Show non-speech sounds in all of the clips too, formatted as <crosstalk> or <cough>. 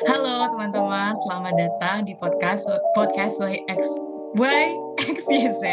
Halo teman-teman, selamat datang di podcast podcast YX YXYZ.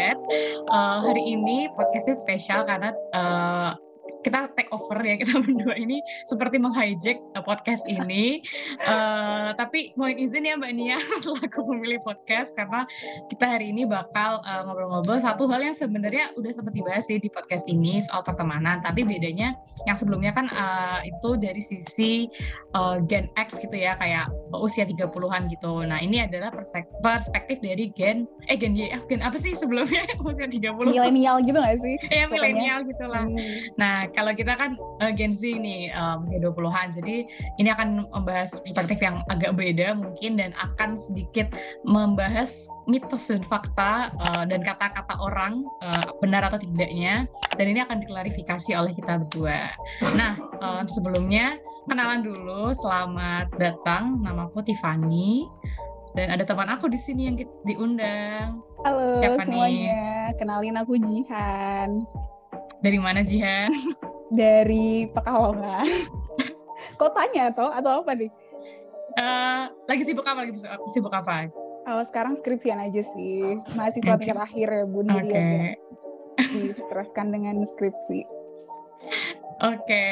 Uh, hari ini podcastnya spesial karena uh, kita take over ya kita <laughs> berdua ini seperti menghijack uh, podcast ini. Uh, tapi mohon izin ya Mbak Nia <laughs> selaku pemilih podcast karena kita hari ini bakal uh, ngobrol-ngobrol uh, satu hal yang sebenarnya udah sempat dibahas sih di podcast ini soal pertemanan. Tapi bedanya yang sebelumnya kan uh, itu dari sisi uh, Gen X gitu ya kayak usia 30-an gitu. Nah ini adalah perspektif dari Gen eh Gen Y, eh, Gen apa sih sebelumnya <laughs> usia 30? Milenial gitu gak sih? Iya milenial gitu lah. Hmm. Nah kalau kita kan uh, Gen Z nih uh, usia 20-an. Jadi ini akan membahas perspektif yang agak beda mungkin dan akan sedikit membahas mitos dan fakta uh, dan kata-kata orang uh, benar atau tidaknya dan ini akan diklarifikasi oleh kita berdua. Nah, uh, sebelumnya kenalan dulu. Selamat datang. Nama aku Tiffany dan ada teman aku di sini yang diundang. Halo Siapa semuanya. Nih? Kenalin aku Jihan. Dari mana Jihan? <laughs> Dari Pekalongan. <laughs> Kok tanya atau atau apa nih? Uh, lagi sibuk apa? Lagi sibuk apa? Kalau sekarang skripsian aja sih. Mahasiswa okay. tingkat akhir ya, Bun. Okay. diteruskan dengan skripsi. Oke, okay.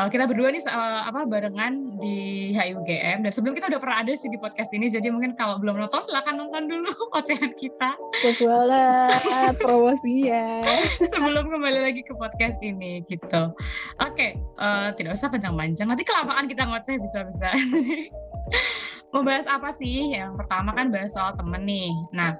uh, kita berdua nih uh, apa barengan di HUGM dan sebelum kita udah pernah ada sih di podcast ini, jadi mungkin kalau belum nonton silahkan nonton dulu <laughs> ocehan kita. Betul promosi ya. sebelum kembali lagi ke podcast ini gitu. Oke, okay. uh, eh, tidak usah panjang-panjang. Nanti kelamaan kita ngoceh bisa-bisa. <laughs> Mau bahas apa sih? Yang pertama kan bahas soal temen nih. Nah,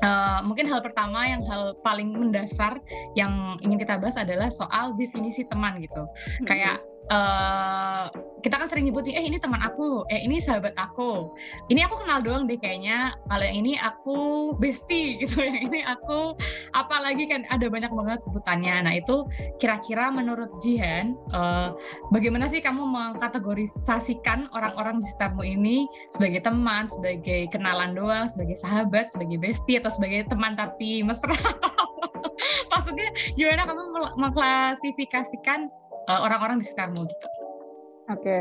Uh, mungkin hal pertama yang hal paling mendasar yang ingin kita bahas adalah soal definisi teman gitu. Hmm. Kayak uh, kita kan sering nyebutin eh ini teman aku eh ini sahabat aku. Ini aku kenal doang deh kayaknya. Kalau yang ini aku bestie <laughs> gitu yang ini aku apalagi kan ada banyak banget sebutannya. Nah itu kira-kira menurut Jihan uh, bagaimana sih kamu mengkategorisasikan orang-orang di sekitarmu ini sebagai teman sebagai kenalan doang sebagai sahabat sebagai bestie atau sebagai teman tapi mesra? <laughs> Maksudnya gimana kamu mengklasifikasikan Eh, orang-orang di sekitarmu gitu. Oke. Okay.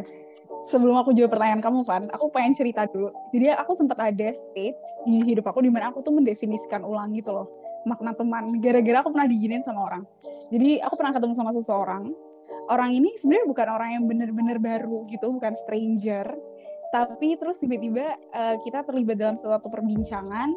Sebelum aku jawab pertanyaan kamu, Van, aku pengen cerita dulu. Jadi aku sempat ada stage di hidup aku di mana aku tuh mendefinisikan ulang gitu loh makna teman. Gara-gara aku pernah diginin sama orang. Jadi aku pernah ketemu sama seseorang. Orang ini sebenarnya bukan orang yang bener-bener baru gitu, bukan stranger. Tapi terus tiba-tiba uh, kita terlibat dalam suatu perbincangan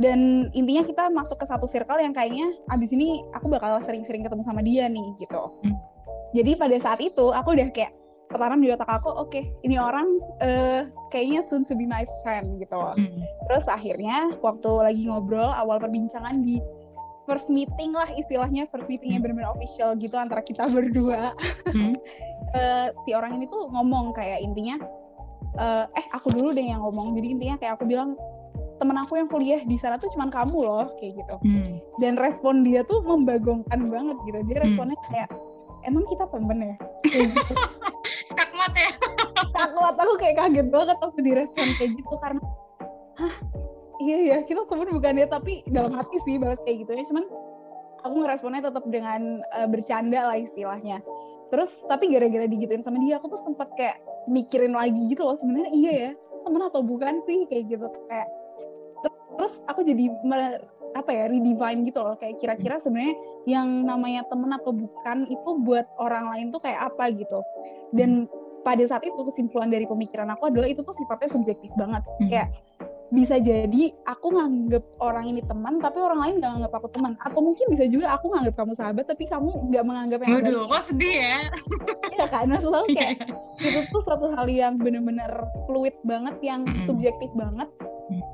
dan intinya kita masuk ke satu circle yang kayaknya abis ini aku bakal sering-sering ketemu sama dia nih gitu. Hmm jadi pada saat itu aku udah kayak tertanam di otak aku oke okay, ini orang uh, kayaknya soon to be my friend gitu mm. terus akhirnya waktu lagi ngobrol awal perbincangan di first meeting lah istilahnya first meeting yang mm. benar-benar official gitu antara kita berdua mm. uh, <laughs> si orang ini tuh ngomong kayak intinya uh, eh aku dulu deh yang ngomong jadi intinya kayak aku bilang temen aku yang kuliah di sana tuh cuman kamu loh kayak gitu mm. dan respon dia tuh membagongkan banget gitu dia hmm. responnya kayak emang kita temen ya? <laughs> Skakmat ya? Skakmat aku kayak kaget banget waktu direspon kayak gitu karena hah? Iya ya kita temen bukan ya? Tapi dalam hati sih balas kayak gitu ya cuman aku ngeresponnya tetap dengan uh, bercanda lah istilahnya. Terus tapi gara-gara digituin sama dia aku tuh sempat kayak mikirin lagi gitu loh sebenarnya iya ya temen atau bukan sih? Kayak gitu kayak terus aku jadi apa ya redefine gitu loh. Kayak kira-kira sebenarnya yang namanya temen atau bukan itu buat orang lain tuh kayak apa gitu. Dan pada saat itu kesimpulan dari pemikiran aku adalah itu tuh sifatnya subjektif banget. Hmm. kayak bisa jadi aku nganggep orang ini teman tapi orang lain nggak nganggep aku teman. Atau mungkin bisa juga aku nganggep kamu sahabat tapi kamu nggak menganggap yang Waduh, kok sedih ya? Iya kan? Maksudnya kayak itu tuh satu hal yang bener-bener fluid banget yang mm -hmm. subjektif banget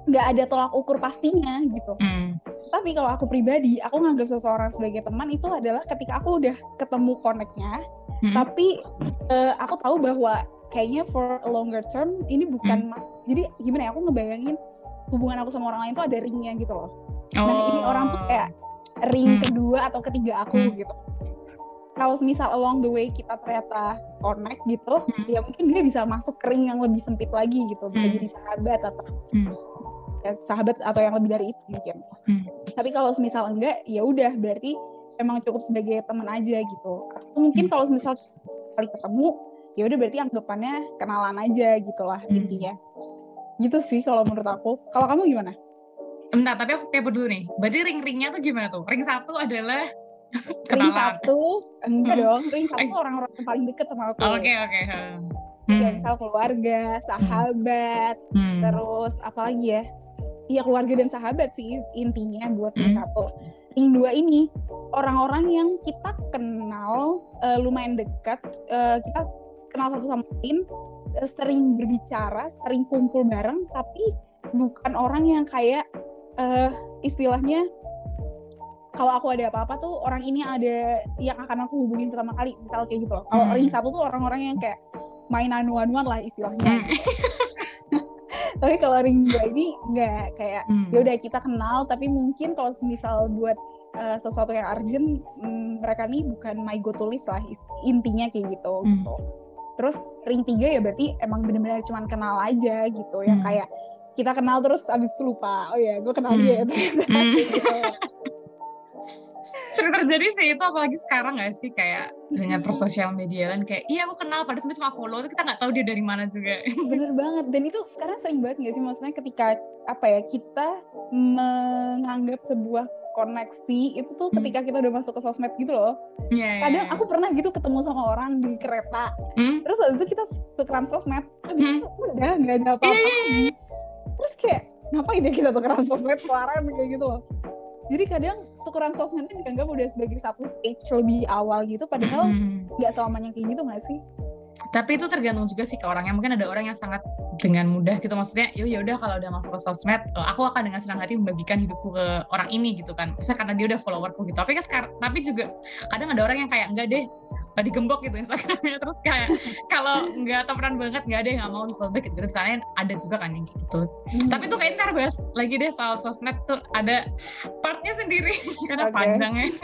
nggak ada tolak ukur pastinya gitu. Mm. Tapi kalau aku pribadi, aku nganggap seseorang sebagai teman itu adalah ketika aku udah ketemu connectnya, mm. tapi uh, aku tahu bahwa kayaknya for a longer term ini bukan. Mm. Jadi gimana ya? Aku ngebayangin hubungan aku sama orang lain itu ada ringnya gitu loh. Oh. Nah ini orang tuh kayak ring mm. kedua atau ketiga aku mm. gitu kalau misal along the way kita ternyata connect gitu hmm. ya mungkin dia bisa masuk ke ring yang lebih sempit lagi gitu bisa hmm. jadi sahabat atau hmm. ya, sahabat atau yang lebih dari itu mungkin hmm. tapi kalau misal enggak ya udah berarti emang cukup sebagai teman aja gitu atau mungkin hmm. kalau misal kali ketemu ya udah berarti anggapannya kenalan aja gitulah Hmm. intinya gitu sih kalau menurut aku kalau kamu gimana Bentar, tapi aku kepo dulu nih. Berarti ring-ringnya tuh gimana tuh? Ring satu adalah <laughs> ring kenalan. satu enggak Hmm. dong ring satu Eh. orang-orang yang paling deket sama aku Oke, oke. hmm. ya Hmm. misal keluarga sahabat Hmm. terus apa lagi ya Iya keluarga dan sahabat sih intinya buat ring Hmm. satu ring dua ini orang-orang yang kita kenal eh, lumayan dekat eh, kita kenal satu sama lain eh, sering berbicara sering kumpul bareng tapi bukan orang yang kayak eh, istilahnya kalau aku ada apa-apa tuh orang ini ada yang akan aku hubungin pertama kali misal kayak gitu loh kalau Hmm. ring satu tuh orang-orang yang kayak main anu-anuan lah istilahnya Hmm. <laughs> tapi kalau ring dua ini nggak kayak Hmm. ya udah kita kenal tapi mungkin kalau misal buat uh, sesuatu yang urgent mm, mereka nih bukan my go to list lah intinya kayak gitu Hmm. gitu terus ring tiga ya berarti emang bener-bener cuman kenal aja gitu yang Hmm. kayak kita kenal terus abis itu lupa oh ya gue kenal Hmm. dia <laughs> ya Hmm. Sering terjadi sih itu apalagi sekarang gak sih kayak dengan Hmm. persosial media kan kayak iya aku kenal padahal sebenarnya cuma follow tuh kita nggak tahu dia dari mana juga bener banget dan itu sekarang sering banget gak sih maksudnya ketika apa ya kita menganggap sebuah koneksi itu tuh Hmm. ketika kita udah masuk ke sosmed gitu loh Iya, iya, kadang iya. aku pernah gitu ketemu sama orang di kereta Hmm? terus habis itu kita tukeran sosmed habis Hmm. itu udah nggak ada apa-apa Iya, iya, lagi terus kayak ngapain ya kita tukeran sosmed kelaran kayak gitu loh jadi kadang tukeran sosmed itu dianggap udah sebagai satu stage lebih awal gitu padahal Hmm. nggak selamanya kayak gitu nggak sih? Tapi itu tergantung juga sih ke orangnya mungkin ada orang yang sangat dengan mudah gitu maksudnya yo ya udah kalau udah masuk ke sosmed eh, aku akan dengan senang hati membagikan hidupku ke orang ini gitu kan. Misalnya karena dia udah followerku gitu. Tapi kan sekarang tapi juga kadang ada orang yang kayak enggak deh eh, digembok gitu Instagramnya. <laughs> Terus kayak kalau nggak temenan banget nggak ada yang nggak mau di follow back gitu. Misalnya ada juga kan yang gitu. Tapi tuh kayak ntar bahas lagi deh soal sosmed tuh ada partnya sendiri. <laughs> Karena Oke. panjang ya <laughs>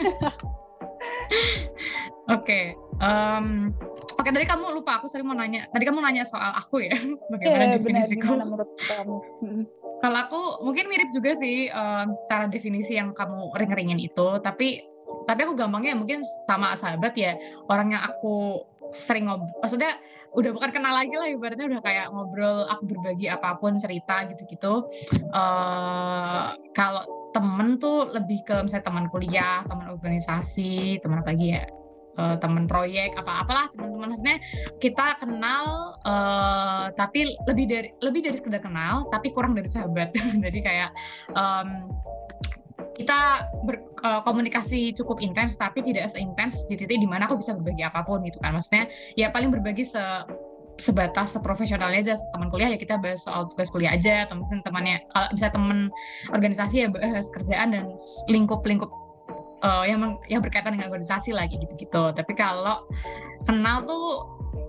oke tadi kamu lupa aku sering mau nanya tadi kamu nanya soal aku ya. Bagaimana Iya benar definisiku gimana menurut kamu? Mm. kalau aku mungkin mirip juga sih em, secara definisi yang kamu ring-ringin itu, tapi tapi aku gampangnya mungkin sama sahabat ya orang yang aku sering ngobrol, maksudnya udah bukan kenal lagi lah ibaratnya udah kayak ngobrol, aku berbagi apa pun cerita gitu-gitu. eh kalau temen tuh lebih ke misalnya teman kuliah, teman organisasi, teman apa lagi ya, eh, teman proyek, apa-apalah teman-teman maksudnya kita kenal eh, tapi lebih dari lebih dari sekedar kenal tapi kurang dari sahabat <laughs> jadi kayak em, kita berkomunikasi cukup intens tapi tidak seintens di titik di mana aku bisa berbagi apa pun gitu kan. Maksudnya ya paling berbagi se sebatas seprofesionalnya aja. Teman kuliah ya kita bahas soal tugas kuliah aja. Atau misalnya temannya bisa teman organisasi ya bahas kerjaan dan lingkup-lingkup eh, yang meng- yang berkaitan dengan organisasi lagi gitu-gitu. Tapi kalau kenal tuh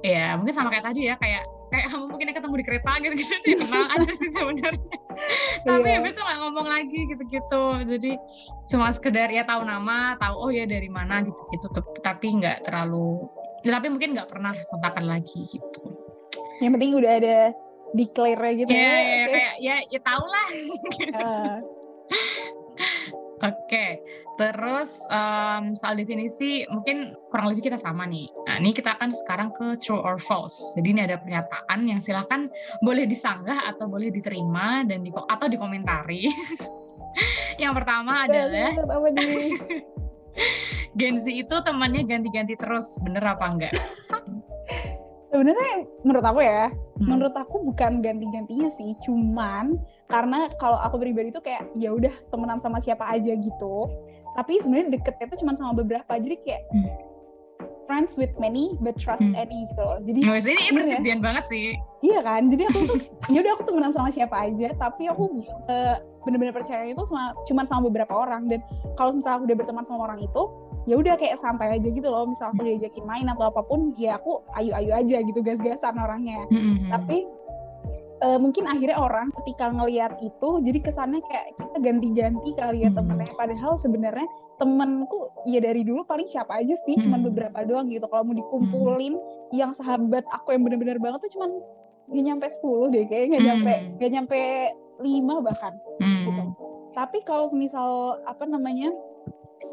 ya mungkin sama kayak tadi ya kayak kayak kamu mungkin ketemu di kereta gitu gitu ya kenal aja sih sebenarnya. <laughs> Tapi Iya. ya besok nggak ngomong lagi gitu-gitu. Jadi cuma sekedar ya tahu nama tahu oh ya dari mana gitu-gitu. Tapi nggak terlalu ya, tapi mungkin nggak pernah kontakan lagi gitu. Yang penting udah ada declare gitu ya, ya, oke. kayak ya ya tahu lah <laughs> Ah, Oke, terus em, soal definisi mungkin kurang lebih kita sama nih. Nah, ini kita akan sekarang ke true or false. Jadi ini ada pernyataan yang silahkan boleh disanggah atau boleh diterima dan di atau dikomentari. <laughs> yang pertama adalah <laughs> Gen Z itu temannya ganti-ganti terus, bener apa enggak? sebenarnya menurut aku ya Hmm. menurut aku bukan ganti-gantinya sih cuman karena kalau aku pribadi tuh kayak ya udah temenan sama siapa aja gitu tapi sebenarnya deketnya tuh cuma sama beberapa jadi kayak Hmm. friends with many but trust Hmm. any gitu loh jadi Nggak, ini perjanjian banget sih. iya kan jadi aku tuh <laughs> ya udah aku temenan sama siapa aja tapi aku eh, bener-bener percaya itu sama cuma sama beberapa orang dan kalau misalnya aku udah berteman sama orang itu ya udah kayak santai aja gitu loh misal aku diajakin main atau apa pun ya aku ayu-ayu aja gitu gas-gasan orangnya Hmm, tapi eh, mungkin akhirnya orang ketika ngelihat itu jadi kesannya kayak kita ganti-ganti kali ya Hmm. temennya padahal sebenarnya temenku ya dari dulu paling siapa aja sih cuman Hmm. beberapa doang gitu kalau mau dikumpulin yang sahabat aku yang bener-bener banget tuh cuman nggak nyampe 10 deh kayaknya nggak nyampe Hmm. nggak nyampe 5 bahkan Hmm. gitu tapi kalau misal apa namanya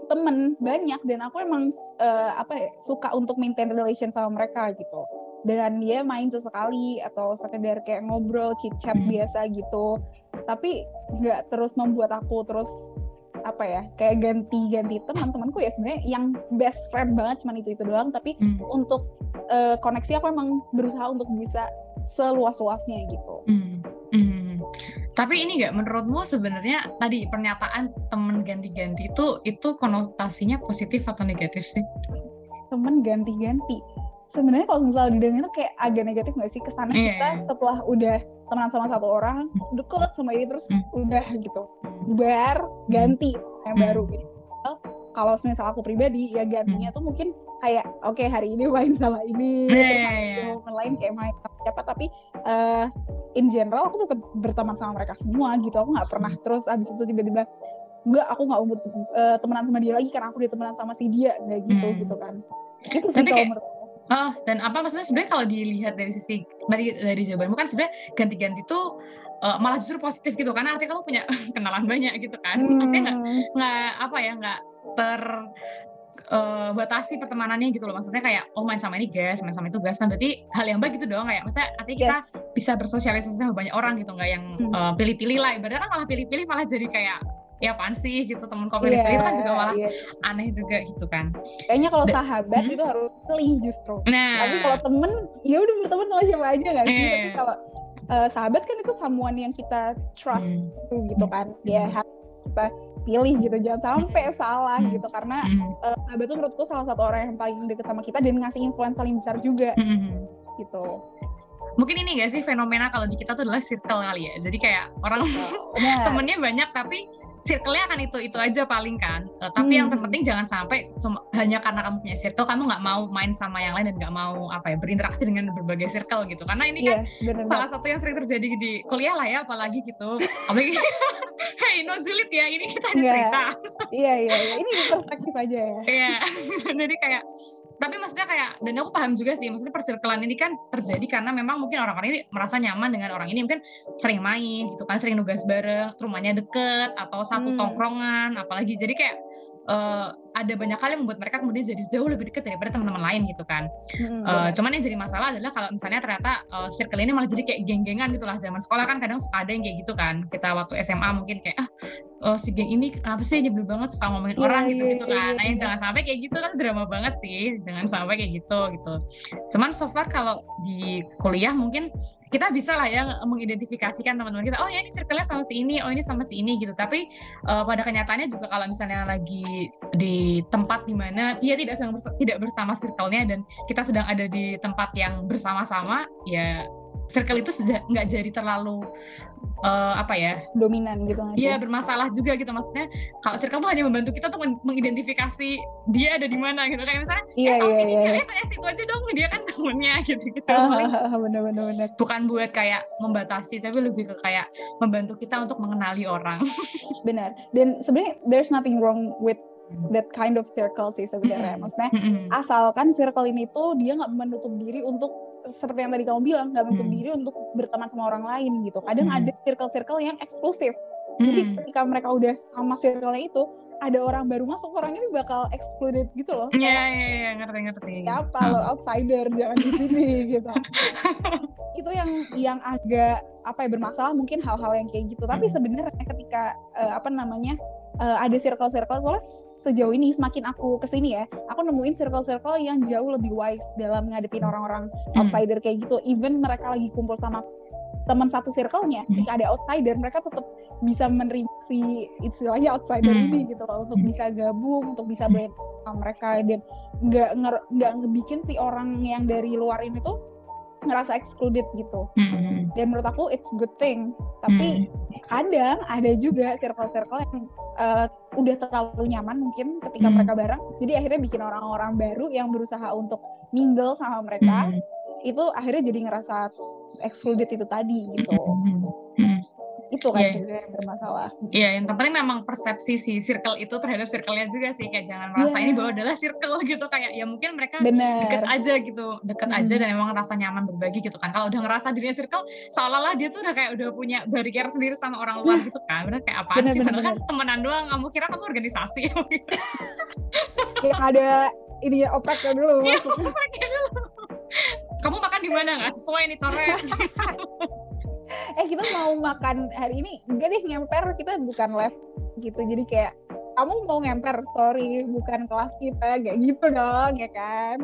temen banyak dan aku emang eh, apa ya suka untuk maintain relation sama mereka gitu dengan dia main sesekali atau sekedar kayak ngobrol chit chat Hmm. biasa gitu tapi nggak terus membuat aku terus apa ya kayak ganti-ganti teman-temanku ya sebenarnya yang best friend banget cuman itu itu doang tapi Hmm. untuk eh, koneksi aku emang berusaha untuk bisa seluas-luasnya gitu Hmm. Hmm. Tapi ini nggak menurutmu sebenarnya tadi pernyataan temen ganti-ganti itu itu konotasinya positif atau negatif sih? temen ganti-ganti sebenarnya kalau misalnya didengar kayak agak negatif nggak sih? Kesannya Iya, kita iya. setelah udah temenan sama satu orang deket sama ini terus Hmm. udah gitu. Bubar ganti yang Hmm. baru gitu. Kalau misal aku pribadi ya gantinya tuh mungkin kayak oke hari ini main sama ini Iya, terus iya, hari iya. momen lain kayak main sama siapa. Tapi eh, in general aku tetap berteman sama mereka semua gitu. Aku nggak pernah terus abis itu tiba-tiba enggak aku nggak eh, temenan sama dia lagi karena aku udah temenan sama si dia nggak gitu Hmm. gitu kan. Itu sih Tapi kalau kayak- menurut Oh, dan apa maksudnya? Sebenarnya kalau dilihat dari sisi dari dari jawabanmu kan sebenarnya ganti-ganti tuh eh, malah justru positif gitu. Karena artinya kamu punya <laughs> kenalan banyak gitu kan. Artinya nggak Hmm. nggak apa ya nggak ter eh, batasi pertemanannya gitu loh. Maksudnya kayak oh main sama ini gas main sama itu gas. Kan berarti hal yang baik gitu doang. Kayak maksudnya artinya kita yes. bisa bersosialisasi sama banyak orang gitu. Nggak yang Hmm. eh, pilih-pilih lah. Ibaratnya kan malah pilih-pilih malah jadi kayak ya apaan sih gitu temen kok Iya, pilih-pilih kan juga malah iya. aneh juga gitu kan kayaknya kalau sahabat Hmm. itu harus pilih justru nah tapi kalau temen ya udah berteman sama siapa aja sih Iya. tapi kalau eh, sahabat kan itu someone yang kita trust Hmm. gitu, gitu kan ya Hmm. harus kita pilih gitu jangan sampai salah Hmm. gitu karena mm, eh, sahabat tuh menurutku salah satu orang yang paling deket sama kita dan ngasih influence paling besar juga mm, mm. gitu mungkin ini gak sih fenomena kalau di kita tuh adalah circle kali ya jadi kayak orang Benar. <laughs> temennya banyak tapi circle-nya akan itu itu aja paling kan. Eh, tapi yang Hmm. terpenting jangan sampai cuma hanya karena kamu punya circle kamu nggak mau main sama yang lain dan nggak mau apa ya berinteraksi dengan berbagai circle gitu. Karena ini kan iya benar salah satu yang sering terjadi di kuliah lah ya apalagi gitu. Apalagi <laughs> hey no julid ya ini kita ada Nggak. cerita. Iya iya iya. Ini perspektif aja ya. Iya, <laughs> jadi kayak tapi maksudnya kayak dan aku paham juga sih maksudnya persirkelan ini kan terjadi karena memang mungkin orang-orang ini merasa nyaman dengan orang ini mungkin sering main gitu kan sering nugas bareng rumahnya deket atau satu Hmm. tongkrongan apalagi jadi kayak eh, ada banyak hal yang membuat mereka kemudian jadi jauh lebih dekat daripada teman-teman lain gitu kan Mm, Eh, benar. cuman yang jadi masalah adalah kalau misalnya ternyata eh, circle ini malah jadi kayak geng-gengan gitu lah zaman sekolah kan kadang suka ada yang kayak gitu kan kita waktu SMA mungkin kayak ah eh, si geng ini kenapa sih nyebel banget suka ngomongin Iya, orang gitu iya, gitu iya, kan nah yang iya. jangan sampai kayak gitu kan drama banget sih. Jangan sampai kayak gitu gitu. Cuman so far kalau di kuliah mungkin kita bisa lah ya mengidentifikasikan teman-teman kita oh ya ini circle-nya sama si ini oh ini sama si ini gitu. Tapi eh, pada kenyataannya juga kalau misalnya lagi di tempat di mana dia tidak sedang tidak bersama circle-nya dan kita sedang ada di tempat yang bersama-sama ya circle itu sudah nggak jadi terlalu eh, apa ya? Dominan gitu dia bermasalah juga gitu. Maksudnya kalau circle tuh hanya membantu kita untuk men- mengidentifikasi dia ada di mana gitu. Kayak misalnya iya eh tahu iya sini iya nggak? eh tanya situ aja dong dia kan temennya <laughs> gitu gitu. Bener bener bener bukan buat kayak membatasi tapi lebih ke kayak membantu kita untuk mengenali orang. <laughs> Benar. Dan sebenarnya there's nothing wrong with that kind of circle sih sebenarnya. Maksudnya asalkan circle ini tuh dia nggak menutup diri untuk seperti yang tadi kamu bilang nggak menutup Hmm. diri untuk berteman sama orang lain gitu kadang Hmm. ada circle-circle yang eksklusif jadi Mm. ketika mereka udah sama circle-nya itu ada orang baru masuk orang ini bakal excluded gitu loh Iya, Kayak, iya, iya, ngerti, ngerti. siapa Ah. lo outsider jangan di sini <laughs> gitu itu yang yang agak apa ya bermasalah mungkin hal-hal yang kayak gitu tapi Hmm. sebenarnya ketika eh, apa namanya eh, ada circle-circle soalnya sejauh ini semakin aku ke sini ya aku nemuin circle-circle yang jauh lebih wise dalam ngadepin orang-orang Hmm. outsider kayak gitu even mereka lagi kumpul sama teman satu circle-nya Hmm. ketika ada outsider mereka tetap bisa menerima si istilahnya outsider Hmm. ini gitu loh untuk Hmm. bisa gabung untuk bisa blend mereka dan nggak nggak ngebikin si orang yang dari luar ini tuh ngerasa excluded gitu Mm. dan menurut aku it's good thing tapi Mm. kadang ada juga circle-circle yang uh, udah terlalu nyaman mungkin ketika Hmm. mereka bareng jadi akhirnya bikin orang-orang baru yang berusaha untuk mingle sama mereka Mm. itu akhirnya jadi ngerasa excluded itu tadi gitu Mm. Itu kan Iya. sebenarnya yang bermasalah Iya, yang terpenting memang persepsi si circle itu terhadap circle-nya juga sih kayak jangan merasa Iya. ini bahwa adalah circle gitu kayak ya mungkin mereka bener deket aja gitu, deket Mm. aja dan emang ngerasa nyaman berbagi gitu kan. Kalau udah ngerasa dirinya circle, seolah-olah dia tuh udah kayak udah punya barrier sendiri sama orang luar gitu kan. Bener kayak Bener, sih? bener, Padahal kan temenan doang. Kamu kira kamu organisasi? <laughs> <laughs> yang ada ini ya opreknya dulu Iya, maksudnya. kamu makan di mana nggak sesuai nih coret <laughs> eh kita mau makan hari ini enggak deh ngemper kita bukan live gitu. Jadi kayak kamu mau ngemper sorry bukan kelas kita. Kayak gitu dong ya kan?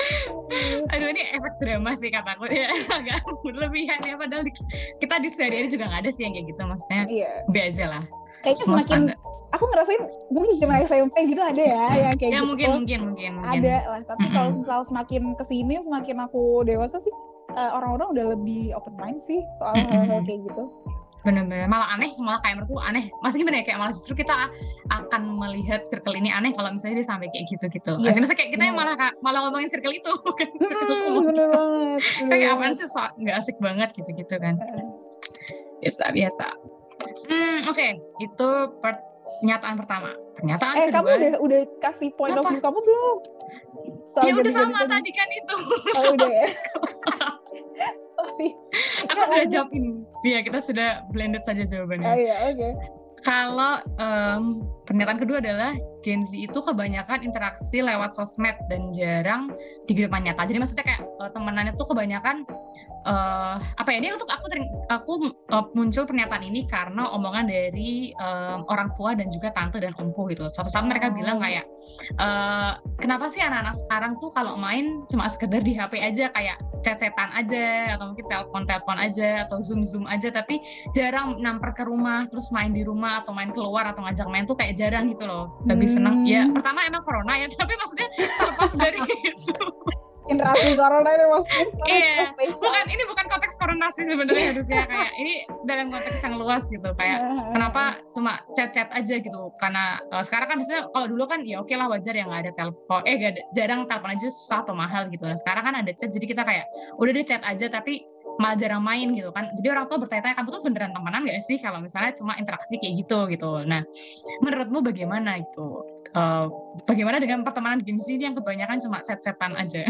<laughs> Aduh ini efek drama sih kataku. Ya <laughs> agak berlebihan ya padahal di, kita di sehari-hari juga nggak ada sih yang kayak gitu maksudnya iya. Be aja lah. Kayaknya semua semakin standar. aku ngerasain mungkin zaman SMP gitu ada ya <laughs> yang kayak ya gitu. mungkin mungkin mungkin. Mungkin. ada lah tapi kalau misal semakin ke sini semakin aku dewasa sih eh, orang-orang udah lebih open mind sih soal Mm-mm. hal-hal kayak gitu. Bener-bener. Malah aneh malah kayak menurutku aneh. Maksudnya gimana ya? Kayak malah justru kita akan melihat circle ini aneh kalau misalnya dia sampai kayak gitu-gitu Iya, Maksudnya kayak kita yang bener. malah malah ngomongin circle itu <laughs> bukan circle ngomong gitu. bener kayak apaan sih? So nggak asik banget gitu-gitu kan. Heeh. biasa biasa. Hmm oke. Itu pernyataan pertama. Pernyataan eh kedua. kamu udah udah kasih point of Apa? view kamu belum? Soal ya udah sama tadi. tadi kan itu. Oh udah ya <laughs> Sorry. aku sudah jawab ini. Iya kita sudah blended saja jawabannya. Oh iya oke. Kalau em, pernyataan kedua adalah Gen Z itu kebanyakan interaksi lewat sosmed dan jarang di kehidupan nyata. Jadi maksudnya kayak eh, temenannya tuh kebanyakan eh apa ya dia untuk aku sering aku eh, muncul pernyataan ini karena omongan dari em, orang tua dan juga tante dan omku gitu. Suatu saat mereka Oh. bilang kayak eh, kenapa sih anak-anak sekarang tuh kalau main cuma sekedar di HP aja kayak chat-chatan aja atau mungkin telepon-telepon aja atau zoom-zoom aja tapi jarang namper ke rumah terus main di rumah atau main keluar atau ngajak main tuh kayak jarang gitu loh Hmm. seneng. Ya pertama emang corona ya <laughs> tapi maksudnya terlepas dari <laughs> itu. Generasi corona ini maksudnya <laughs> Iya. bukan ini bukan konteks corona sih sebenarnya harusnya kayak ini dalam konteks yang luas gitu kayak kenapa cuma chat-chat aja gitu karena eh, sekarang kan misalnya kalau dulu kan ya oke lah wajar ya nggak ada telepon eh gak ada, jarang telepon aja susah atau mahal gitu. Nah sekarang kan ada chat jadi kita kayak udah deh chat aja tapi malah jarang main gitu kan. Jadi orang tua bertanya-tanya kamu tuh beneran temenan gak sih kalau misalnya cuma interaksi kayak gitu? Gitu. Nah menurutmu bagaimana gitu Eh, bagaimana dengan pertemanan Gen Z ini yang kebanyakan cuma chat-chatan aja?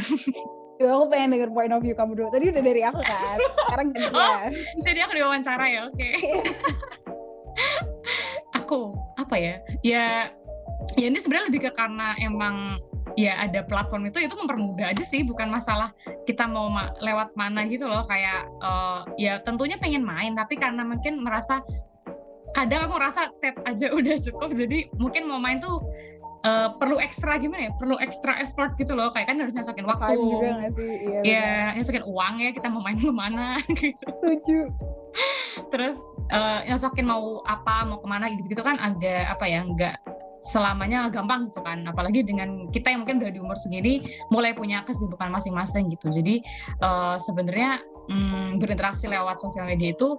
Duh, aku pengen denger point of view kamu dulu. Tadi udah dari aku kan. <laughs> Sekarang gantian. jadi aku diwawancara ya? Oke. <laughs> Aku apa ya? Ya ya ini sebenarnya lebih ke karena emang ya ada platform itu itu mempermudah aja sih bukan masalah kita mau ma- lewat mana gitu loh kayak eh, ya tentunya pengen main tapi karena mungkin merasa kadang aku merasa chat aja <laughs> udah cukup jadi mungkin mau main tuh eh, perlu ekstra gimana ya perlu ekstra effort gitu loh kayak kan harus nyocokin waktu Time juga gak sih? Iya. ya benar. nyocokin uang ya kita mau main ke mana <laughs> gitu Setuju. terus eh, nyocokin mau apa mau ke mana gitu gitu kan agak apa ya nggak selamanya gampang gitu kan. Apalagi dengan kita yang mungkin udah di umur segini mulai punya kesibukan masing-masing gitu. Jadi eh, sebenarnya mm, berinteraksi lewat sosial media itu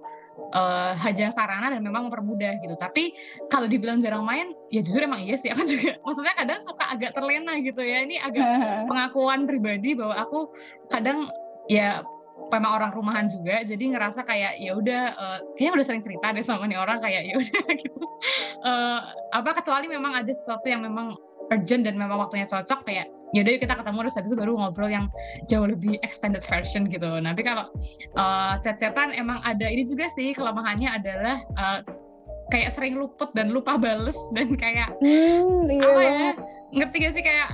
eh, hanya sarana dan memang mempermudah gitu. Tapi kalau dibilang jarang main ya jujur emang iya sih. Aku juga <laughs> maksudnya kadang suka agak terlena gitu ya. Ini agak <laughs> pengakuan pribadi bahwa aku kadang ya memang orang rumahan juga jadi ngerasa kayak ya udah eh, kayaknya udah sering cerita deh sama nih orang kayak ya udah <laughs> gitu. Eh, apa kecuali memang ada sesuatu yang memang urgent dan memang waktunya cocok kayak ya udah yuk kita ketemu terus habis itu baru ngobrol yang jauh lebih extended version gitu. Tapi kalau eh, chat-chatan emang ada ini juga sih kelemahannya adalah eh, kayak sering luput dan lupa bales dan kayak Hmm, iya apa ya banget. ngerti gak sih? Kayak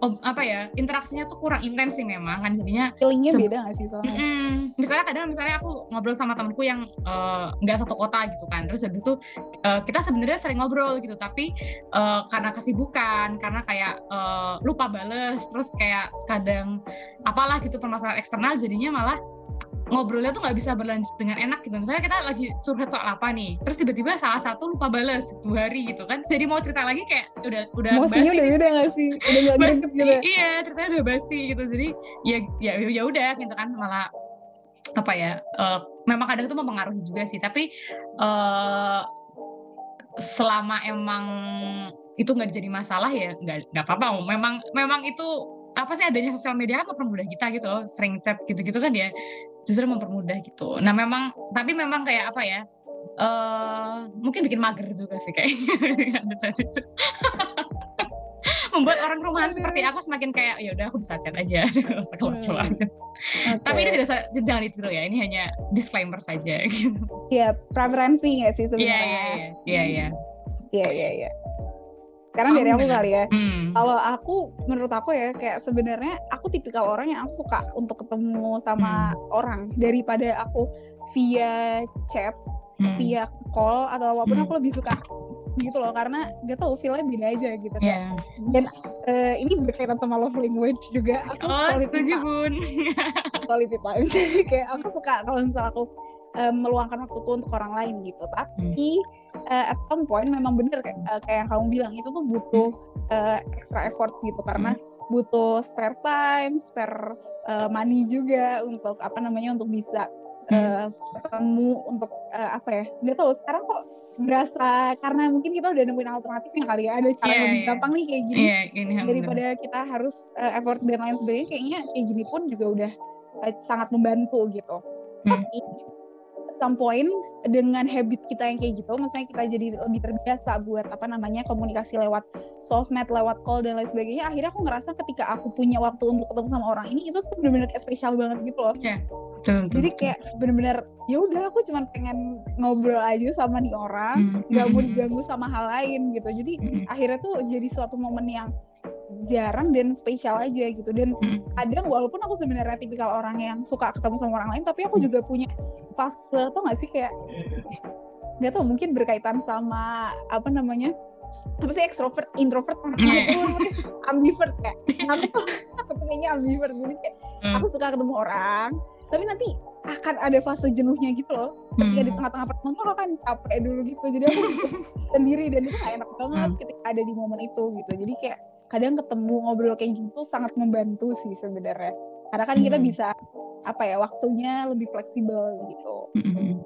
ob- apa ya interaksinya tuh kurang intens sih memang kan jadinya Feelingnya beda gak sih soalnya? mm-mm. misalnya kadang misalnya aku ngobrol sama temenku yang eh, nggak satu kota gitu kan terus habis itu eh, kita sebenarnya sering ngobrol gitu tapi eh, karena kesibukan karena kayak eh, lupa bales terus kayak kadang apalah gitu permasalahan eksternal jadinya malah ngobrolnya tuh nggak bisa berlanjut dengan enak gitu misalnya kita lagi curhat soal apa nih terus tiba-tiba salah satu lupa balas dua hari gitu kan jadi mau cerita lagi kayak udah udah basi udah nih. beda gak sih? Udah gak <laughs> Basi, gitu. iya ceritanya udah basi gitu jadi ya ya ya udah gitu kan malah apa ya eh, memang kadang itu mempengaruhi juga sih tapi eh selama emang itu nggak jadi masalah ya nggak nggak apa-apa memang memang itu apa sih adanya sosial media kan mempermudah kita gitu loh sering chat gitu-gitu kan ya justru mempermudah gitu. Nah memang tapi memang kayak apa ya eh mungkin bikin mager juga sih kayaknya. Itu <laughs> membuat orang rumahan seperti aku semakin kayak ya udah aku bisa chat aja. <laughs> Nggak usah keluar-keluar. Oke. tapi ini tidak jangan ditiru ya ini hanya disclaimer saja. Gitu Iya, preferensi gak sih iya sebenarnya? iya iya iya. Iya Iya, iya, sekarang dari aku bener. kali ya Hmm. kalau aku menurut aku ya kayak sebenarnya aku tipikal orang yang aku suka untuk ketemu sama orang daripada aku via chat Hmm. via call atau apa pun Hmm. aku lebih suka gitu loh karena gak tau feelnya beda aja gitu kayak Iya. eh, ini berkaitan sama love language juga aku Oh, setuju bun. <laughs> quality time <laughs> jadi kayak aku suka kalau misal aku eh, meluangkan waktuku untuk orang lain gitu tapi eh, at some point memang bener kayak, eh, kayak yang kamu bilang itu tuh butuh eh, extra effort gitu karena butuh spare time spare eh, money juga untuk apa namanya untuk bisa eh, ketemu untuk eh, apa ya nggak tahu sekarang kok berasa karena mungkin kita udah nemuin alternatifnya kali ya ada cara yang lebih iya. gampang nih kayak gini Iya, ini yang bener. daripada kita harus uh, effort dan lain sebagainya kayaknya kayak gini pun juga udah uh, sangat membantu gitu Hmm. tapi some point dengan habit kita yang kayak gitu misalnya kita jadi lebih terbiasa buat apa namanya komunikasi lewat sosmed lewat call dan lain sebagainya. Akhirnya aku ngerasa ketika aku punya waktu untuk ketemu sama orang ini itu tuh bener-bener kayak spesial banget gitu loh. Betul, betul, jadi kayak bener-bener ya udah aku cuman pengen ngobrol aja sama nih orang Hmm, nggak hmm, mau hmm, diganggu sama hal lain gitu. Jadi hmm, akhirnya tuh jadi suatu momen yang jarang dan spesial aja gitu dan hmm. kadang walaupun aku sebenarnya tipikal orang yang suka ketemu sama orang lain tapi aku Hmm. juga punya fase tau gak sih kayak nggak tau mungkin berkaitan sama apa namanya apa sih extrovert introvert ambivert kayak aku tuh <laughs> aku tuh kayaknya ambivert jadi kayak Hmm. aku suka ketemu orang tapi nanti akan ada fase jenuhnya gitu loh ketika di Hmm. tengah-tengah pertemuan tuh kan capek dulu gitu jadi aku <laughs> sendiri dan itu gak enak banget Hmm. ketika ada di momen itu gitu jadi kayak kadang ketemu ngobrol kayak gitu sangat membantu sih sebenarnya karena kan kita Hmm. bisa apa ya waktunya lebih fleksibel gitu Mm-mm.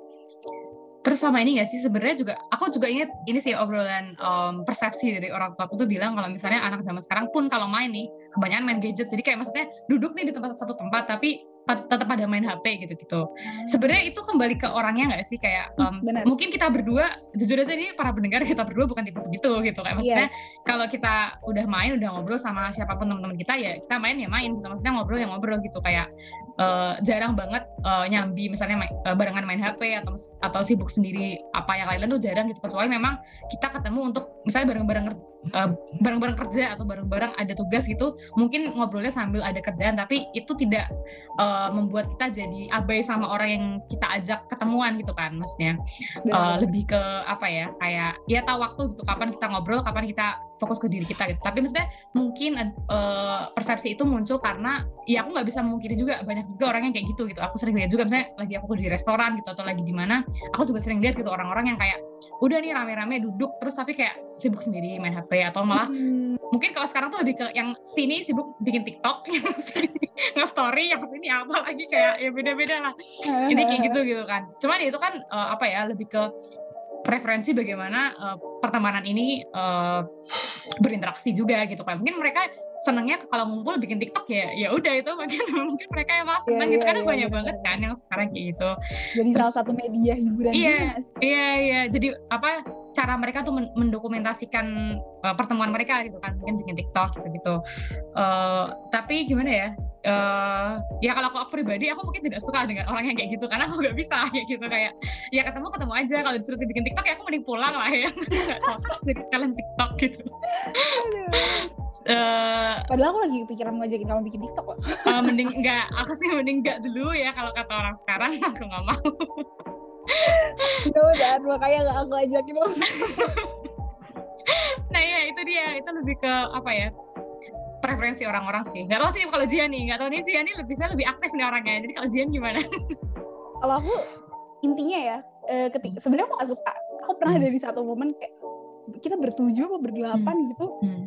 Terus sama ini gak sih sebenarnya juga aku juga inget ini sih obrolan em, persepsi dari orang tua aku tuh bilang kalau misalnya anak zaman sekarang pun kalau main nih kebanyakan main gadget jadi kayak maksudnya duduk nih di tempat satu tempat tapi tetap pada main HP gitu-gitu. Sebenarnya itu kembali ke orangnya nggak sih kayak Benar. mungkin kita berdua jujur aja ini para pendengar kita berdua bukan tipe begitu gitu kayak maksudnya Yes. kalau kita udah main udah ngobrol sama siapa pun teman-teman kita ya kita main ya main gitu maksudnya ngobrol ya ngobrol gitu kayak eh, jarang banget eh, nyambi misalnya main- eh, barengan main HP atau atau sibuk sendiri apa yang lain-lain tuh jarang gitu kecuali memang kita ketemu untuk misalnya bareng-bareng eh, bareng-bareng kerja atau bareng-bareng ada tugas gitu mungkin ngobrolnya sambil ada kerjaan tapi itu tidak eh, membuat kita jadi abai sama orang yang kita ajak ketemuan gitu kan maksudnya. Uh, lebih ke apa ya kayak ya tahu waktu gitu kapan kita ngobrol kapan kita fokus ke diri kita gitu. Tapi maksudnya mungkin uh, persepsi itu muncul karena ya aku nggak bisa memungkiri juga banyak juga orang yang kayak gitu gitu. Aku sering lihat juga misalnya lagi aku di restoran gitu atau lagi di mana aku juga sering lihat gitu orang-orang yang kayak udah nih rame-rame duduk terus tapi kayak sibuk sendiri main HP atau malah Hmm, mungkin kalau sekarang tuh lebih ke yang sini sibuk bikin TikTok <laughs> yang sini nge-story yang sini apa lagi kayak ya beda-beda lah. Ini kayak gitu gitu kan. Cuman itu kan eh, apa ya lebih ke preferensi bagaimana eh, pertemanan ini eh, berinteraksi juga gitu kan mungkin mereka senangnya kalau ngumpul bikin TikTok ya ya udah itu <laughs> mungkin mungkin mereka emang Iya, senang iya, gitu karena iya, banyak benar, banget benar. kan yang sekarang kayak gitu jadi Terus- salah satu media hiburan Iya. juga sih? Iya iya, jadi apa cara mereka tuh men- mendokumentasikan uh, pertemuan mereka gitu kan, mungkin bikin TikTok gitu gitu. Uh, tapi gimana ya? Uh, ya kalau aku pribadi aku mungkin tidak suka dengan orang yang kayak gitu karena aku nggak bisa <laughs> kayak gitu kayak ya ketemu ketemu aja. Kalau disuruh bikin TikTok ya aku mending pulang lah ya. <laughs> Nggak cocok jadi talent TikTok gitu. Uh, padahal aku lagi kepikiran mau ngajakin kamu bikin TikTok loh uh, mending enggak aku sih mending enggak dulu ya kalau kata orang sekarang <laughs> aku nggak mau. mudah-mudahan makanya nggak aku ajakin. Nah ya itu dia, itu lebih ke apa ya preferensi orang-orang sih. Gak tau sih kalau Jian nih, gak tau nih Jian nih lebih saya lebih aktif nih orangnya. Jadi kalau Jian gimana? <laughs> kalau aku intinya ya eh, ketika sebenarnya aku gak suka aku pernah Hmm. ada di satu momen kayak kita bertujuh atau berdelapan gitu Hmm.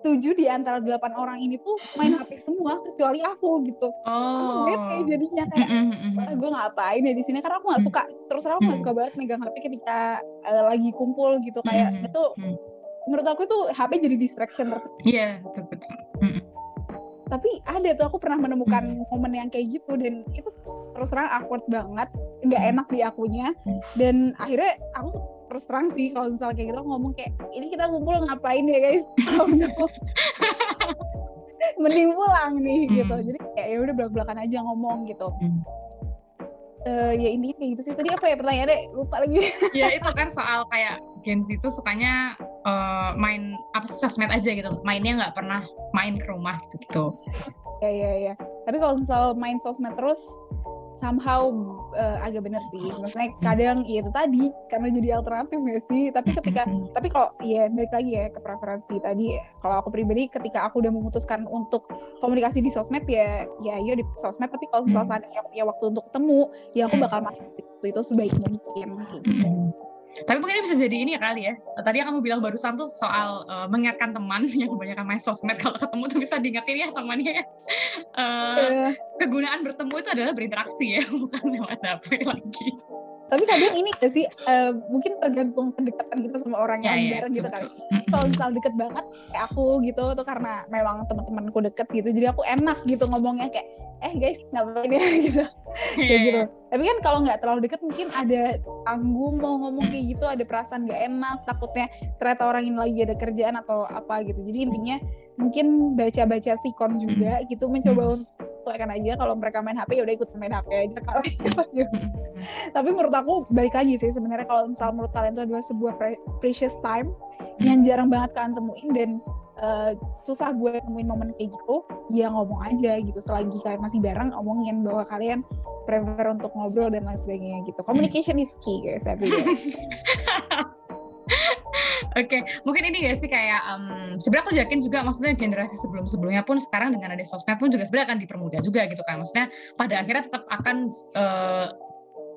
tujuh di antara delapan orang ini tuh main HP semua kecuali aku gitu aku Oh. bete jadinya kayak Mm, mm, mm, "Wah, mm. gue ngapain ya di sini karena aku nggak Hmm. suka terus terang aku nggak Hmm. suka banget megang HP ketika eh, lagi kumpul gitu kayak Hmm. itu Hmm. Menurut aku tuh HP jadi distraction terus Iya, betul betul. tapi ada tuh aku pernah menemukan Hmm. momen yang kayak gitu dan itu terus terang awkward banget nggak Hmm. enak di akunya Hmm. dan akhirnya aku terus terang sih kalau misalnya kayak gitu aku ngomong kayak ini kita ngumpul ngapain ya guys <laughs> Oh, no. <laughs> mending pulang nih Hmm. gitu jadi kayak ya udah belak belakan aja ngomong gitu Hmm. Eh, ya intinya kayak gitu sih tadi apa ya pertanyaannya lupa lagi Ya itu kan soal kayak Gen Z itu sukanya uh, main apa sosmed aja gitu. Mainnya nggak pernah main ke rumah gitu. Gitu ya ya ya. Tapi kalau misal main sosmed terus somehow uh, agak bener sih. Maksudnya kadang ya itu tadi karena jadi alternatif gak sih? Tapi ketika tapi kalau ya balik lagi ya ke preferensi tadi. Kalau aku pribadi ketika aku udah memutuskan untuk komunikasi di sosmed ya ya ya di sosmed. Tapi kalau misalnya seandainya punya waktu untuk ketemu ya aku bakal makin itu itu sebaik mungkin. Gitu. Tapi mungkin ini bisa jadi ini ya kali ya. Tadi yang kamu bilang barusan tuh soal uh, mengingatkan teman <laughs> yang kebanyakan main sosmed kalau ketemu tuh bisa diingetin ya temannya ya. Uh. Kegunaan bertemu itu adalah berinteraksi ya, <laughs> bukan lewat HP lagi. Tapi kadang ini gak sih, uh, mungkin tergantung kedekatan kita sama orang yang ya, bareng gitu kali. Kalau misal deket banget kayak aku gitu tuh karena memang teman-temanku deket gitu, jadi aku enak gitu ngomongnya kayak eh guys ngapain ya? <laughs> gitu. Kayak iya, gitu. Tapi kan kalau nggak terlalu deket mungkin ada tanggung mau ngomong kayak gitu ada perasaan nggak enak takutnya ternyata orang ini lagi ada kerjaan atau apa gitu. Jadi intinya mungkin baca-baca sikon juga gitu mencoba hmm. untuk sesuaikan aja. Kalau mereka main HP ya udah ikut main HP aja kalau <laughs> gitu. <laughs> tapi menurut aku balik lagi sih sebenarnya kalau misal menurut kalian itu adalah sebuah precious time yang jarang banget kalian temuin dan uh, susah buat nemuin momen kayak gitu ya ngomong aja gitu. Selagi kalian masih bareng ngomongin bahwa kalian prefer untuk ngobrol dan lain sebagainya gitu. Communication is key guys saya <laughs> Oke, okay. mungkin ini gak sih kayak um, sebenarnya aku yakin juga maksudnya generasi sebelum-sebelumnya pun sekarang dengan ada sosmed pun juga sebenarnya akan dipermudah juga gitu kan. Maksudnya pada akhirnya tetap akan uh,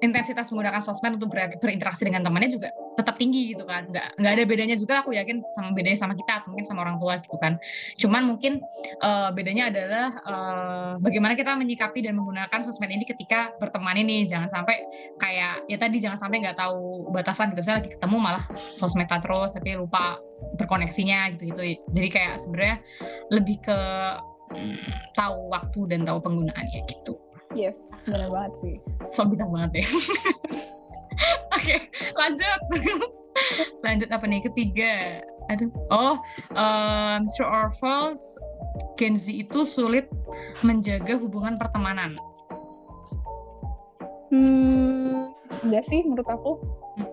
intensitas menggunakan sosmed untuk ber berinteraksi dengan temannya juga tetap tinggi gitu kan. Nggak nggak ada bedanya juga aku yakin sama bedanya sama kita atau mungkin sama orang tua gitu kan. Cuman mungkin uh, bedanya adalah uh, bagaimana kita menyikapi dan menggunakan sosmed ini ketika berteman ini. Jangan sampai kayak ya tadi jangan sampai nggak tahu batasan gitu. Misalnya lagi ketemu malah sosmed terus tapi lupa berkoneksinya gitu gitu. Jadi kayak sebenarnya lebih ke hmm, tahu waktu dan tahu penggunaannya gitu. Yes, benar banget sih. So bisa banget deh. <laughs> Oke, lanjut. lanjut apa nih? Ketiga. Aduh. Oh, um, true or false, Gen Z itu sulit menjaga hubungan pertemanan. Hmm, enggak sih menurut aku.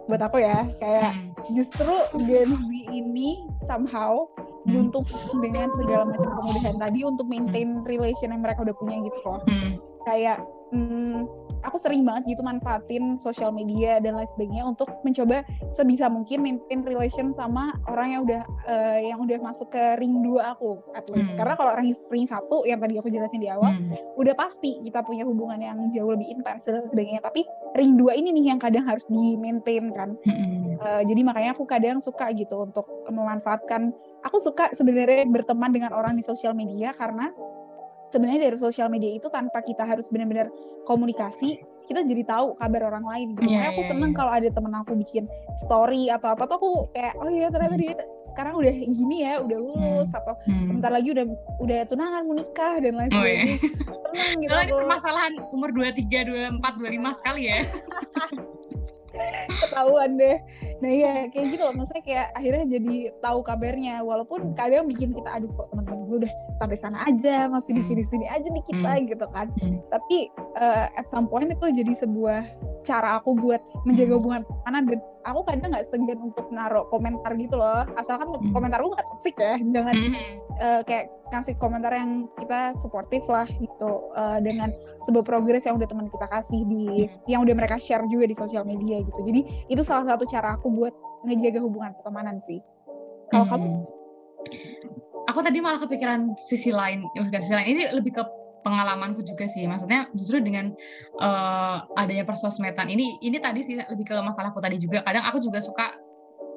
Buat aku ya, kayak justru Gen Z ini somehow hmm. buntung dengan segala macam kemudahan tadi untuk maintain relation yang mereka udah punya gitu loh. Hmm kayak hmm, aku sering banget gitu manfaatin sosial media dan lain sebagainya untuk mencoba sebisa mungkin maintain relation sama orang yang udah uh, yang udah masuk ke ring dua aku at least. Hmm. Karena kalau orang ring satu yang tadi aku jelasin di awal hmm. udah pasti kita punya hubungan yang jauh lebih intens dan sebagainya. Tapi ring dua ini nih yang kadang harus di maintain kan. Hmm. Uh, jadi makanya aku kadang suka gitu untuk memanfaatkan. Aku suka sebenarnya berteman dengan orang di sosial media karena sebenarnya dari sosial media itu tanpa kita harus benar-benar komunikasi kita jadi tahu kabar orang lain gitu. Yeah, aku iya, seneng yeah. kalau ada temen aku bikin story atau apa tuh aku kayak oh iya ternyata dia sekarang udah gini ya, udah lulus hmm. atau hmm. bentar lagi udah udah tunangan mau nikah dan lain sebagainya. Oh, iya. Tenang gitu. Kalau ini permasalahan umur 23, 24, 25 sekali ya. <laughs> Ketahuan deh nah iya kayak gitu loh maksudnya kayak akhirnya jadi tahu kabarnya walaupun hmm. kadang bikin kita aduh kok teman-teman gue udah sampai sana aja masih di hmm. sini-sini aja nih kita hmm. gitu kan hmm. tapi uh, at some point itu jadi sebuah cara aku buat menjaga hubungan pertemanan dan aku kadang nggak segan untuk naruh komentar gitu loh asalkan hmm. komentar gue nggak toxic ya jangan hmm. uh, kayak kasih komentar yang kita suportif lah gitu uh, dengan sebuah progres yang udah teman kita kasih di hmm. yang udah mereka share juga di sosial media gitu jadi itu salah satu cara aku buat ngejaga hubungan pertemanan sih. Kalau hmm. kamu aku tadi malah kepikiran sisi lain bukan sisi lain. Ini lebih ke pengalamanku juga sih. Maksudnya justru dengan uh, adanya persosmedan ini ini tadi sih lebih ke masalahku tadi juga. Kadang aku juga suka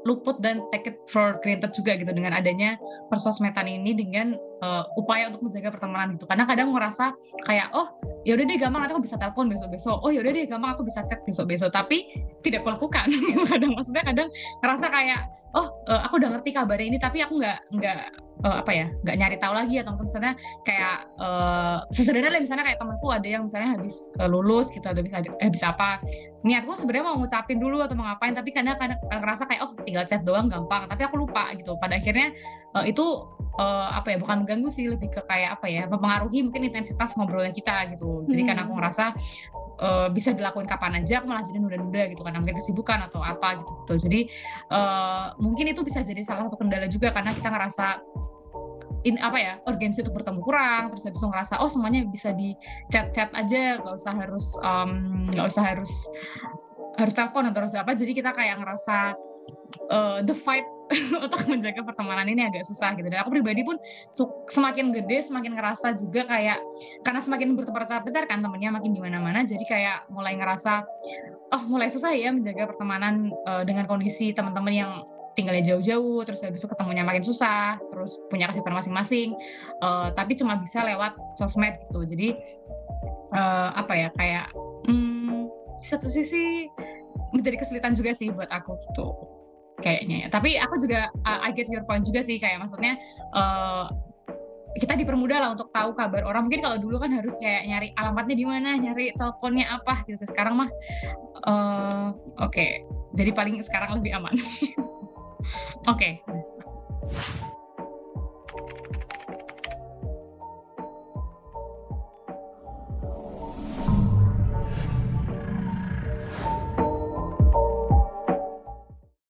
luput dan take it for granted juga gitu dengan adanya persosmedan ini dengan uh, upaya untuk menjaga pertemanan gitu. Kadang-kadang ngerasa kayak oh ya udah deh gampang nanti aku bisa telepon besok-besok. Oh ya udah deh gampang aku bisa chat besok-besok. Tapi tidak kulakukan. <laughs> kadang maksudnya kadang ngerasa kayak oh uh, aku udah ngerti kabarnya ini tapi aku nggak nggak uh, apa ya nggak nyari tahu lagi atau misalnya kayak uh, sesederhana misalnya kayak temanku ada yang misalnya habis uh, lulus gitu atau bisa eh, habis apa niatku sebenarnya mau ngucapin dulu atau mau ngapain tapi kadang kadang ngerasa kayak oh tinggal chat doang gampang tapi aku lupa gitu pada akhirnya uh, itu uh, apa ya bukan mengganggu sih lebih ke kayak apa ya mempengaruhi mungkin intensitas ngobrolnya kita gitu jadi hmm. karena aku ngerasa uh, bisa dilakuin kapan aja aku malah jadi nunda-nunda gitu karena mungkin kesibukan atau apa gitu, gitu. jadi uh, mungkin itu bisa jadi salah satu kendala juga karena kita ngerasa in apa ya urgensi untuk bertemu kurang terus habis itu ngerasa oh semuanya bisa di chat chat aja nggak usah harus nggak um, usah harus harus telepon atau harus apa. Jadi kita kayak ngerasa uh, the fight <laughs> untuk menjaga pertemanan ini agak susah gitu. Dan aku pribadi pun semakin gede semakin ngerasa juga kayak karena semakin bertempur besar kan temennya makin di mana-mana jadi kayak mulai ngerasa oh mulai susah ya menjaga pertemanan uh, dengan kondisi teman-teman yang tinggalnya jauh-jauh terus habis itu ketemunya makin susah terus punya kesibukan masing-masing uh, tapi cuma bisa lewat sosmed gitu jadi uh, apa ya kayak hmm, satu sisi menjadi kesulitan juga sih buat aku gitu kayaknya ya. Tapi aku juga uh, I get your point juga sih kayak maksudnya uh, kita dipermudah lah untuk tahu kabar orang. Mungkin kalau dulu kan harus kayak nyari alamatnya di mana, nyari teleponnya apa gitu. Sekarang mah uh, oke. Okay. Jadi paling sekarang lebih aman. <laughs> oke. okay.